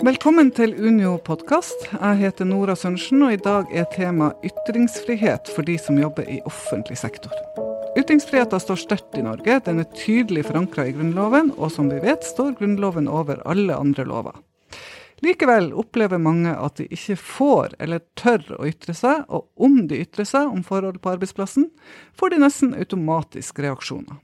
Velkommen til Unio podkast. Jeg heter Nora Sørensen, og i dag er tema ytringsfrihet for de som jobber i offentlig sektor. Ytringsfriheten står sterkt i Norge. Den er tydelig forankra i Grunnloven, og som vi vet står Grunnloven over alle andre lover. Likevel opplever mange at de ikke får eller tør å ytre seg, og om de ytrer seg om forhold på arbeidsplassen, får de nesten automatisk reaksjoner.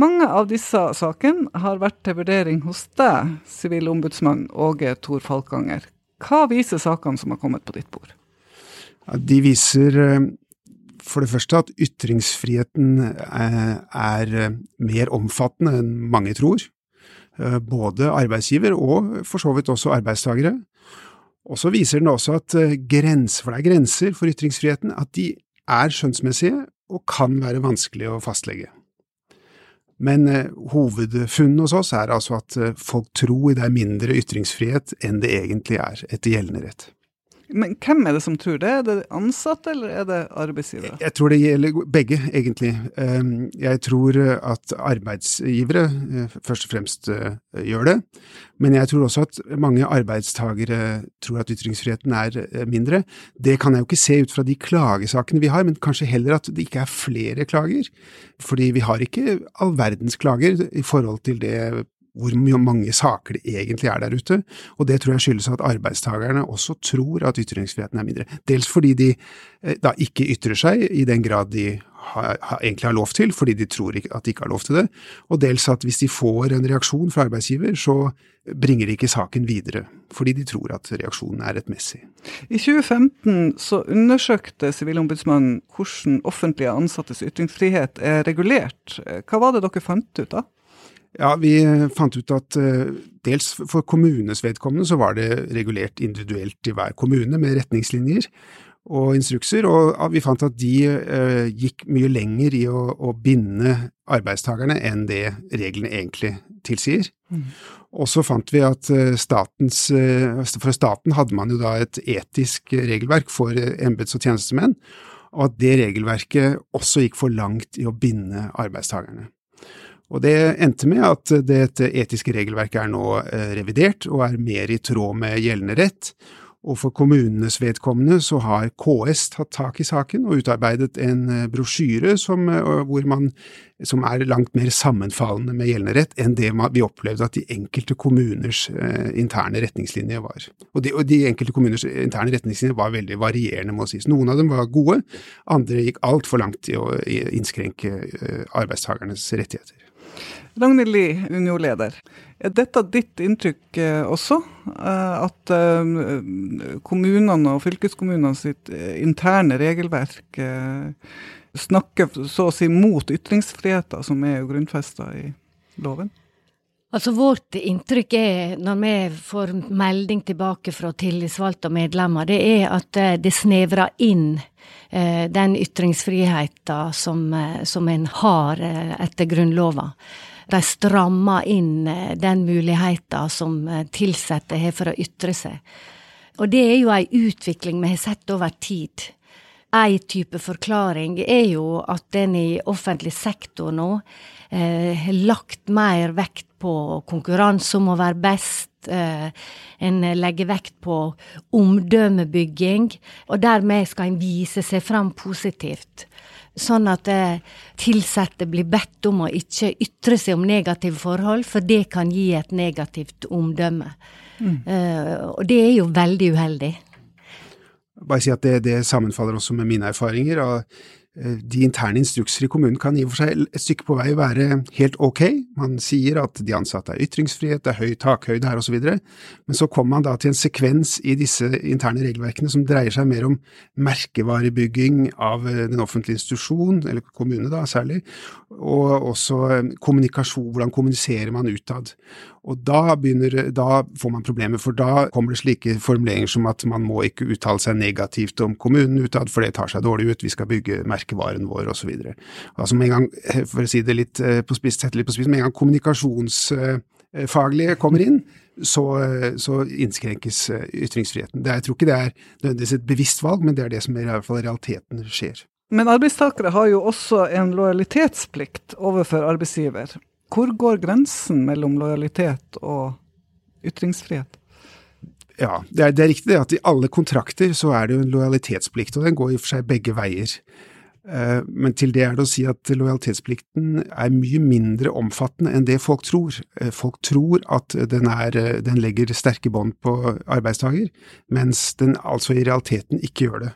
Mange av disse sakene har vært til vurdering hos deg, sivilombudsmann Åge Thor Falkanger. Hva viser sakene som har kommet på ditt bord? Ja, de viser eh, for det første at ytringsfriheten eh, er eh, mer omfattende enn mange tror. Både arbeidsgiver og for så vidt også arbeidstagere. Og så viser den også at grenser, for det er grenser for ytringsfriheten, at de er skjønnsmessige og kan være vanskelig å fastlegge. Men eh, hovedfunnet hos oss er altså at eh, folk tror det er mindre ytringsfrihet enn det egentlig er etter gjeldende rett. Men hvem er det som tror det? Er det ansatte, eller er det arbeidsgivere? Jeg tror det gjelder begge, egentlig. Ehm, jeg tror at arbeidsgivere eh, først og fremst gjør det. Men jeg tror også at mange arbeidstagere tror at ytringsfriheten er mindre. Det kan jeg jo ikke se ut fra de klagesakene vi har, men kanskje heller at det ikke er flere klager. Fordi vi har ikke all verdens klager i forhold til det hvor mange saker det egentlig er der ute, og det tror jeg skyldes at arbeidstakerne også tror at ytringsfriheten er mindre. Dels fordi de eh, da ikke ytrer seg i den grad de har, har, egentlig har lov til, fordi de tror at de ikke har lov til det, og dels at hvis de får en reaksjon fra arbeidsgiver, så bringer de ikke saken videre, fordi de tror at reaksjonen er rettmessig. I 2015 så undersøkte Sivilombudsmannen hvordan offentlige ansattes ytringsfrihet er regulert. Hva var det dere fant ut da? Ja, Vi fant ut at uh, dels for kommunenes vedkommende så var det regulert individuelt i hver kommune med retningslinjer og instrukser, og vi fant at de uh, gikk mye lenger i å, å, binde arbeidstakerne enn det reglene egentlig tilsier. Mm. Og så fant vi at uh, statens, for staten hadde man jo da et etisk regelverk for embets- og tjenestemenn, og at det regelverket også gikk for langt i å binde arbeidstakerne. Og Det endte med at dette etiske regelverket er nå eh, revidert og er mer i tråd med gjeldende rett. Og for kommunenes vedkommende så har KS tatt tak i saken og utarbeidet en eh, brosjyre som, eh, man, som er langt mer sammenfallende med gjeldende rett enn det vi opplevde at de enkelte kommuners interne retningslinjer var. Og de, og de enkelte kommuners interne retningslinjer var veldig varierende, må sies. Noen av dem var gode, andre gikk altfor langt i å innskrenke arbeidstakernes rettigheter. Ragnhild Lie, Unio-leder. Er dette ditt inntrykk eh, også? Eh, at eh, kommunene og fylkeskommunene sitt interne regelverk snakker så å si mot ytringsfriheten, som er grunnfesta i loven? Altså Vårt inntrykk er, når vi får melding tilbake fra tillitsvalgte og medlemmer, det er at det snevrer inn den ytringsfriheten som, som en har etter Grunnlova de strammer inn eh, den muligheten som eh, ansatte har for å ytre seg. Og det er jo ei utvikling vi har sett over tid. Ei type forklaring er jo at en i offentlig sektor nå eh, har lagt mer vekt på konkurranse om å være best. Eh, en legger vekt på omdømmebygging, og dermed skal en vise seg fram positivt. Sånn at ansatte blir bedt om å ikke ytre seg om negative forhold, for det kan gi et negativt omdømme. Mm. Uh, og det er jo veldig uheldig. Bare si at det, det sammenfaller også med mine erfaringer. og Eh, de interne instrukser i kommunen kan i og for seg et stykke på vei være helt ok. Man sier at de ansatte har ytringsfrihet, det er høy takhøyde her osv., men så kommer man da til en sekvens i disse interne regelverkene som dreier seg mer om merkevarebygging av eh, den offentlige institusjon, eller kommune da særlig, og også eh, kommunikasjon, hvordan kommuniserer man utad. Og da, begynner, da får man problemer, for da kommer det slike formuleringer som at man må ikke uttale seg negativt om kommunen utad, for det tar seg dårlig ut, vi skal bygge merkevaren vår osv. Altså med en gang, for å si det litt eh, på spiss, sette litt på spiss, med en gang kommunikasjonsfaglige kommer inn, så, så, innskrenkes eh, ytringsfriheten. Det, jeg tror ikke det er nødvendigvis et bevisst valg, men det er det som i hvert fall i realiteten skjer. Men arbeidstakere har jo også en lojalitetsplikt overfor arbeidsgiver. Hvor går grensen mellom lojalitet og ytringsfrihet? Ja, det er, det er riktig det at i alle kontrakter så er det jo en lojalitetsplikt, og den går i og for seg begge veier. Eh, men til det er det å si at lojalitetsplikten er mye mindre omfattende enn det folk tror. Eh, folk tror at den, er, eh, den legger sterke bånd på arbeidstaker, mens den altså i realiteten ikke gjør det.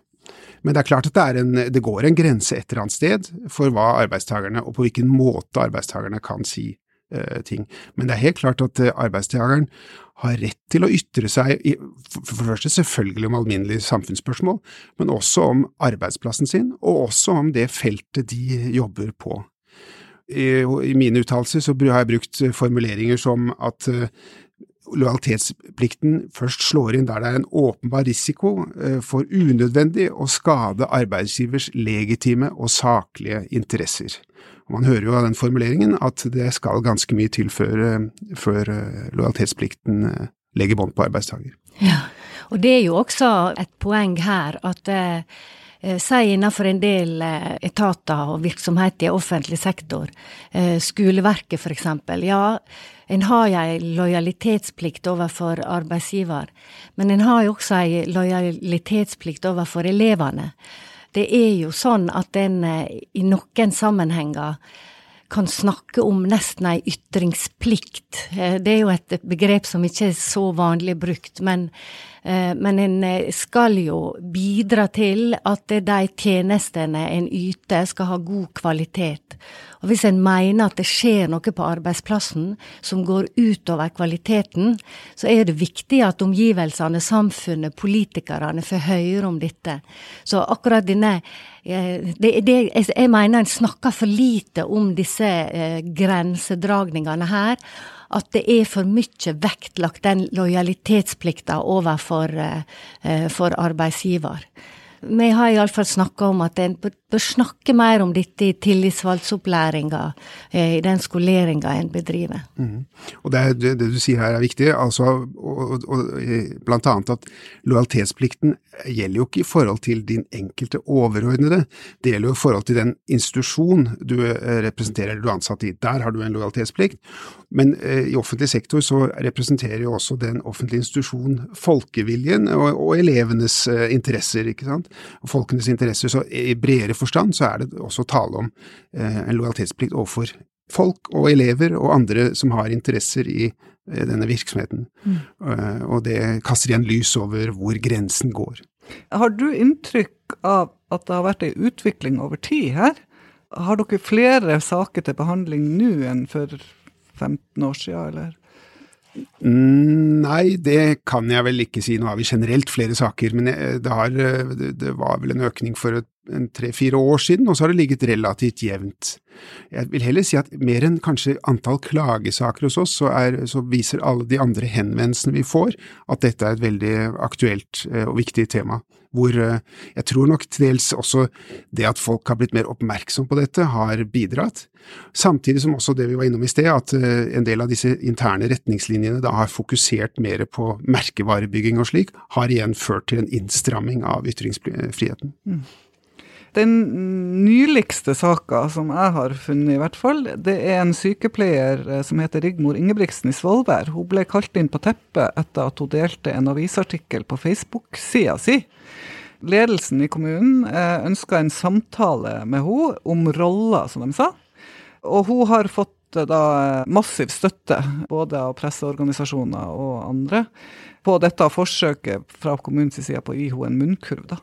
Men det er klart at det, en, det går en grense et eller annet sted for hva arbeidstakerne, og på hvilken måte arbeidstakerne kan si ting. Men det er helt klart at eh, arbeidstakeren har rett til å ytre seg, i, for det første selvfølgelig om alminnelige samfunnsspørsmål, men også om arbeidsplassen sin, og også om det feltet de jobber på. I, i mine uttalelser så har jeg brukt formuleringer som at uh, lojalitetsplikten først slår inn der det er en åpenbar risiko for unødvendig å skade arbeidsgivers legitime og saklige interesser. Man hører jo av den formuleringen at det skal ganske mye til før, eh, før eh, lojalitetsplikten eh, legger bånd på arbeidstaker. Ja, og det er jo også et poeng her at eh, Si innenfor en del etater og virksomheter i offentlig sektor, eh, skoleverket f.eks. Ja, en har en lojalitetsplikt overfor arbeidsgiver, men en har jo også en lojalitetsplikt overfor elevene det er jo sånn at en eh, i noen sammenhenger kan snakke om nesten ei ytringsplikt. Eh, det er jo et begrep som ikke er så vanlig brukt, men, men en skal jo bidra til at de tjenestene en yter skal ha god kvalitet. Og hvis en mener at det skjer noe på arbeidsplassen som går utover kvaliteten, så er det viktig at omgivelsene, samfunnet, politikerne får høre om dette. Så akkurat denne eh, det, det, jeg mener en snakker for lite om disse eh, grensedragningene her. At det er for mye vektlagt den lojalitetsplikta overfor eh, for arbeidsgiver. Vi har iallfall snakka om at en bør snakke mer om dette i tillitsvalgtopplæringa, eh, i den skoleringa en bedriver. Mm. Og det, det, det, du sier her er viktig, altså, og, og, blant annet at lojalitetsplikten gjelder jo ikke i forhold til din enkelte overordnede, det gjelder jo i forhold til den institusjon du eh, representerer eller du er ansatt i. Der har du en lojalitetsplikt. Men eh, i offentlig sektor så representerer jo også den offentlige institusjon folkeviljen og, og elevenes eh, interesser, ikke sant. Og folkenes interesser. Så i bredere forstand så er det også tale om eh, en lojalitetsplikt overfor folk og elever og andre som har interesser i denne virksomheten. Mm. Og det kaster igjen lys over hvor grensen går. Har du inntrykk av at det har vært ei utvikling over tid her? Har dere flere saker til behandling nå enn for 15 år siden, eller? Mm, nei, det kan jeg vel ikke si. Nå har vi generelt flere saker, men det, har, det var vel en økning for tre-fire år siden, og så har det ligget relativt jevnt. Jeg vil heller si at mer enn kanskje antall klagesaker hos oss, så, er, så viser alle de andre henvendelsene vi får, at dette er et veldig aktuelt eh, og viktig tema hvor eh, jeg tror nok til dels også det at folk har blitt mer oppmerksom på dette, har bidratt. Samtidig som også det vi var innom i sted, at eh, en del av disse interne retningslinjene da har fokusert mer på merkevarebygging og slik, har igjen ført til en innstramming av ytringsfriheten. Mm. Den nyligste saka som jeg har funnet, i hvert fall, det er en sykepleier eh, som heter Rigmor Ingebrigtsen i Svolvær. Hun ble kalt inn på teppet etter at hun delte en avisartikkel på Facebook-sida si Ledelsen i kommunen eh, ønska en samtale med henne om roller, som de sa. Og hun har fått eh, da massiv støtte, både av presseorganisasjoner og andre, på dette forsøket fra kommunens side på å gi henne en munnkurv. Da.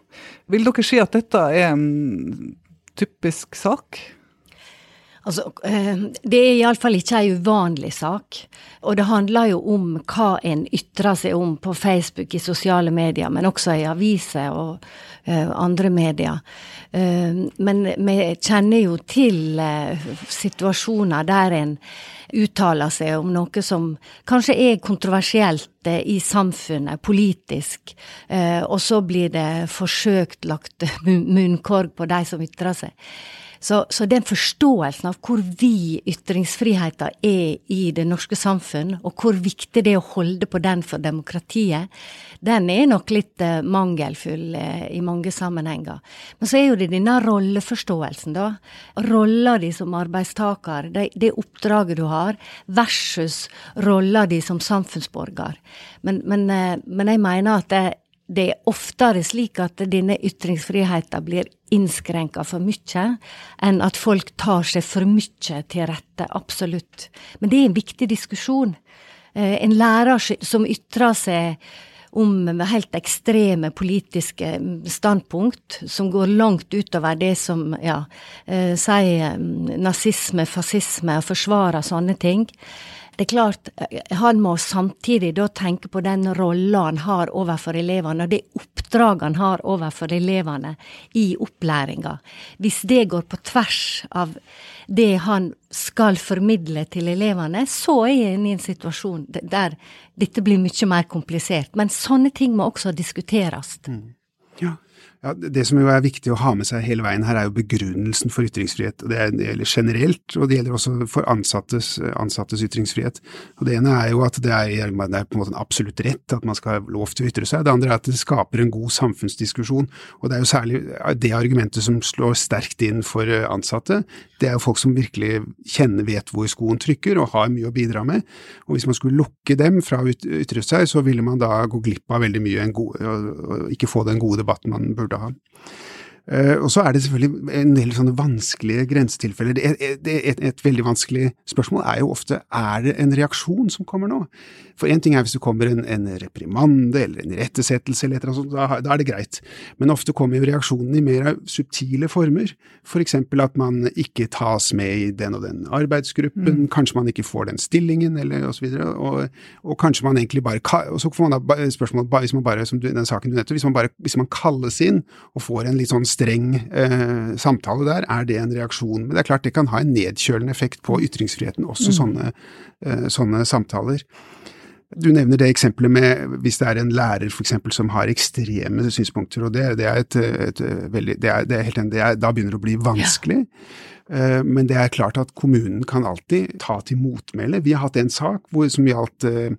Vil dere si at dette er en typisk sak? Altså, eh, det er iallfall ikke ei uvanlig sak. Og det handler jo om hva en ytrer seg om på Facebook, i sosiale medier, men også i aviser og uh, andre medier. Uh, men vi kjenner jo til situasjoner der en uttaler seg om noe som kanskje er kontroversielt i samfunnet, politisk, og så blir det forsøkt lagt munnkorg på de som ytrer seg. Så, så, den forståelsen av hvor vid ytringsfriheten er i det norske samfunn, og hvor viktig det er å holde på den for demokratiet, den er nok litt uh, mangelfull uh, i mange sammenhenger. Men så er jo det denne rolleforståelsen, da. Rolla di som arbeidstaker, det, det, oppdraget du har, versus rolla di som samfunnsborger. Men, men, uh, men jeg mener at det, det er oftere slik at denne ytringsfriheten blir innskrenka for mye, enn at folk tar seg for mye til rette. Absolutt. Men det er en viktig diskusjon. Eh, en lærer som ytrer seg om helt ekstreme politiske standpunkt, som går langt utover det som ja, eh, sier mm, nazisme, fascisme, og forsvarer sånne ting det er klart, eh, han må samtidig da tenke på den rolla han har overfor elevene, og det oppdraget han har overfor elevene i opplæringa. Hvis det går på tvers av det han skal formidle til elevene, så er en i en situasjon der dette blir mye mer komplisert. Men sånne ting må også diskuteres. Mm. Ja, ja, Det som jo er viktig å ha med seg hele veien her, er jo begrunnelsen for ytringsfrihet. og Det gjelder generelt, og det gjelder også for ansattes, ansattes ytringsfrihet. Og Det ene er jo at det er, det er, på en måte en absolutt rett at man skal ha lov til å ytre seg. Det andre er at det skaper en god samfunnsdiskusjon. Og det er jo særlig det argumentet som slår sterkt inn for ansatte. Det er jo folk som virkelig kjenner, vet hvor skoen trykker og har mye å bidra med. Og hvis man skulle lukke dem fra å ytre seg, så ville man da gå glipp av veldig mye god, og ikke få den gode debatten man burde ha. Uh, og så er det selvfølgelig en del sånne vanskelige grensetilfeller. Er, er et, et, veldig vanskelig spørsmål er jo ofte er det en reaksjon som kommer nå. For én ting er hvis det kommer en, en reprimande eller en irettesettelse eller et eller annet sånt, da, da, er det greit. Men ofte kommer jo reaksjonen i mer subtile former. For eksempel at man ikke tas med i den og den arbeidsgruppen, mm. kanskje man ikke får den stillingen, eller og så. Og, og kanskje man egentlig bare Og så får man da spørsmål hvis man bare, som du, den saken du nettopp, hvis man bare hvis man kalles inn og får en litt sånn streng eh, samtale der, er det en reaksjon. Men det er klart det kan ha en nedkjølende effekt på ytringsfriheten, også mm. sånne, eh, sånne, samtaler. Du nevner det eksempelet med hvis det er en lærer for eksempel, som har ekstreme synspunkter, og det, det er et, et, veldig, det er, det er helt enig, da begynner det å bli vanskelig. Ja. Uh, men det er klart at kommunen kan alltid ta til motmæle. Vi har hatt en sak hvor, som gjaldt uh,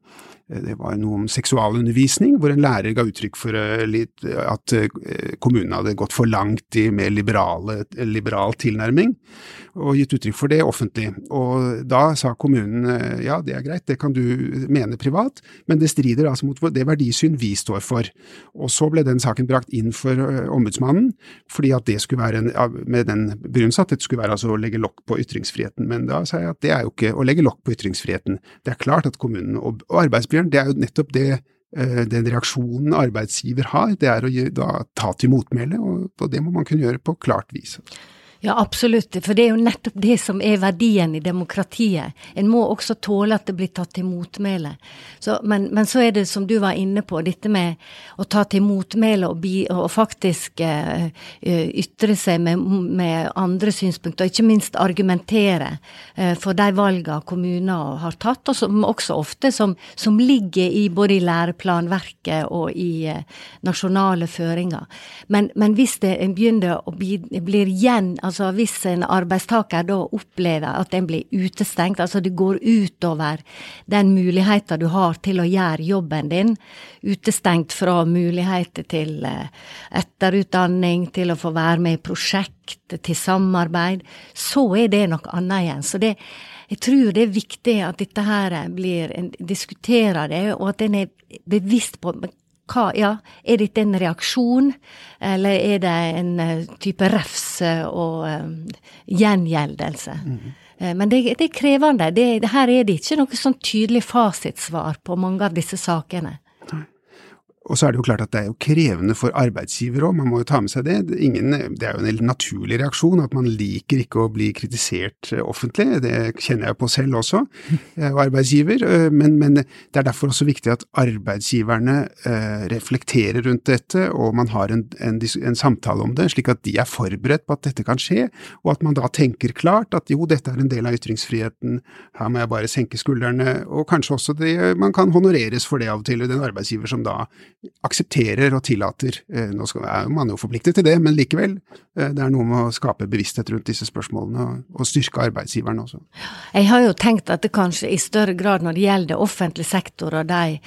det var noe om seksualundervisning, hvor en lærer ga uttrykk for eh, at eh, kommunen hadde gått for langt i mer liberale, liberal tilnærming, og gitt uttrykk for det offentlig. Og da sa kommunen ja, det er greit, det kan du mene privat, men det strider altså mot det verdisyn vi står for. Og så ble den saken brakt inn for ombudsmannen, fordi at det skulle være en, med den begrunnelse at det skulle være altså å legge lokk på ytringsfriheten. Men da sa jeg at det er jo ikke å legge lokk på ytringsfriheten. Det er klart at kommunen og arbeidsplassen Asbjørn, det er jo nettopp det eh, den reaksjonen arbeidsgiver har, det er å da, ta til motmæle, og det må man kunne gjøre på klart vis. Ja, absolutt. For det er jo nettopp det som er verdien i demokratiet. En må også tåle at det blir tatt til motmæle. Men, men, så er det som du var inne på, dette med å ta til motmæle og, og, faktisk uh, ytre seg med, med, andre synspunkter, og ikke minst argumentere uh, for de valgene kommuner har tatt, og som også ofte som, som ligger i både i læreplanverket og i uh, nasjonale føringer. Men, men hvis det begynner å bli, blir igjen Altså hvis en arbeidstaker da opplever at en blir utestengt, altså det går utover den muligheten du har til å gjøre jobben din, utestengt fra muligheter til eh, etterutdanning, til å få være med i prosjekt, til samarbeid, så er det noe annet igjen. Så det, jeg tror det er viktig at dette her blir, en diskuterer det, og at en er bevisst på hva, ja, er dette en reaksjon, eller er det en uh, type refs og um, gjengjeldelse? Mm. -hmm. men det, det, er krevende. Det, her er det ikke noe sånn tydelig fasitsvar på mange av disse sakene. Og så er det jo klart at det er jo krevende for arbeidsgiver òg, man må jo ta med seg det. Ingen, det er jo en naturlig reaksjon at man liker ikke å bli kritisert eh, offentlig, det kjenner jeg på selv også, jeg er arbeidsgiver. Eh, men, men, det er derfor også viktig at arbeidsgiverne eh, reflekterer rundt dette, og man har en, en, en, samtale om det, slik at de er forberedt på at dette kan skje, og at man da tenker klart at jo, dette er en del av ytringsfriheten, her må jeg bare senke skuldrene, og kanskje også det, man kan honoreres for det av og til, den arbeidsgiver som da aksepterer og tillater. Eh, nå skal, er man jo forpliktet til det, men likevel. Eh, det er noe med å skape bevissthet rundt disse spørsmålene, og, og styrke arbeidsgiveren også. Jeg har jo tenkt at det kanskje i større grad når det gjelder offentlig sektor og de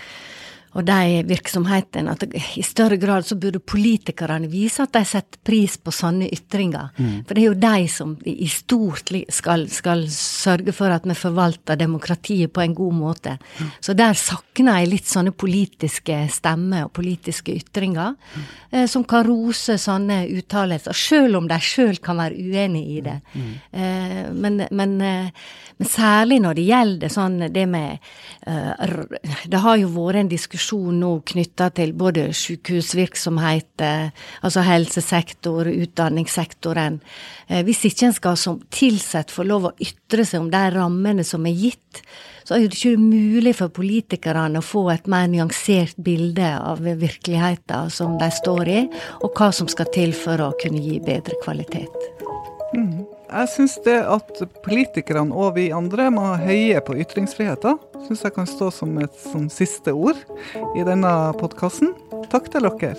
og de virksomhetene, at i større grad så burde politikerne vise at de setter pris på sånne ytringer. Mm. For det er jo de som i stort skal, skal, sørge for at vi forvalter demokratiet på en god måte. Mm. Så der savner jeg litt sånne politiske stemmer og politiske ytringer, mm. eh, som kan rose sånne uttalelser, sjøl om de sjøl kan være uenig i det. Mm. Eh, men, men, eh, men, særlig når det gjelder sånn det med eh, Det har jo vært en diskusjon diskusjon nå knytta til både sykehusvirksomhet, altså helsesektor, utdanningssektoren. Eh, hvis ikke en skal som tilsatt få lov å ytre seg om de rammene som er gitt, så er det ikke mulig for politikerne å få et mer nyansert bilde av virkeligheten som de står i, og hva som skal til for å kunne gi bedre kvalitet. Jeg syns det at politikerne og vi andre må heie på ytringsfriheten, syns jeg kan stå som et som siste ord i denne podkasten. Takk til dere.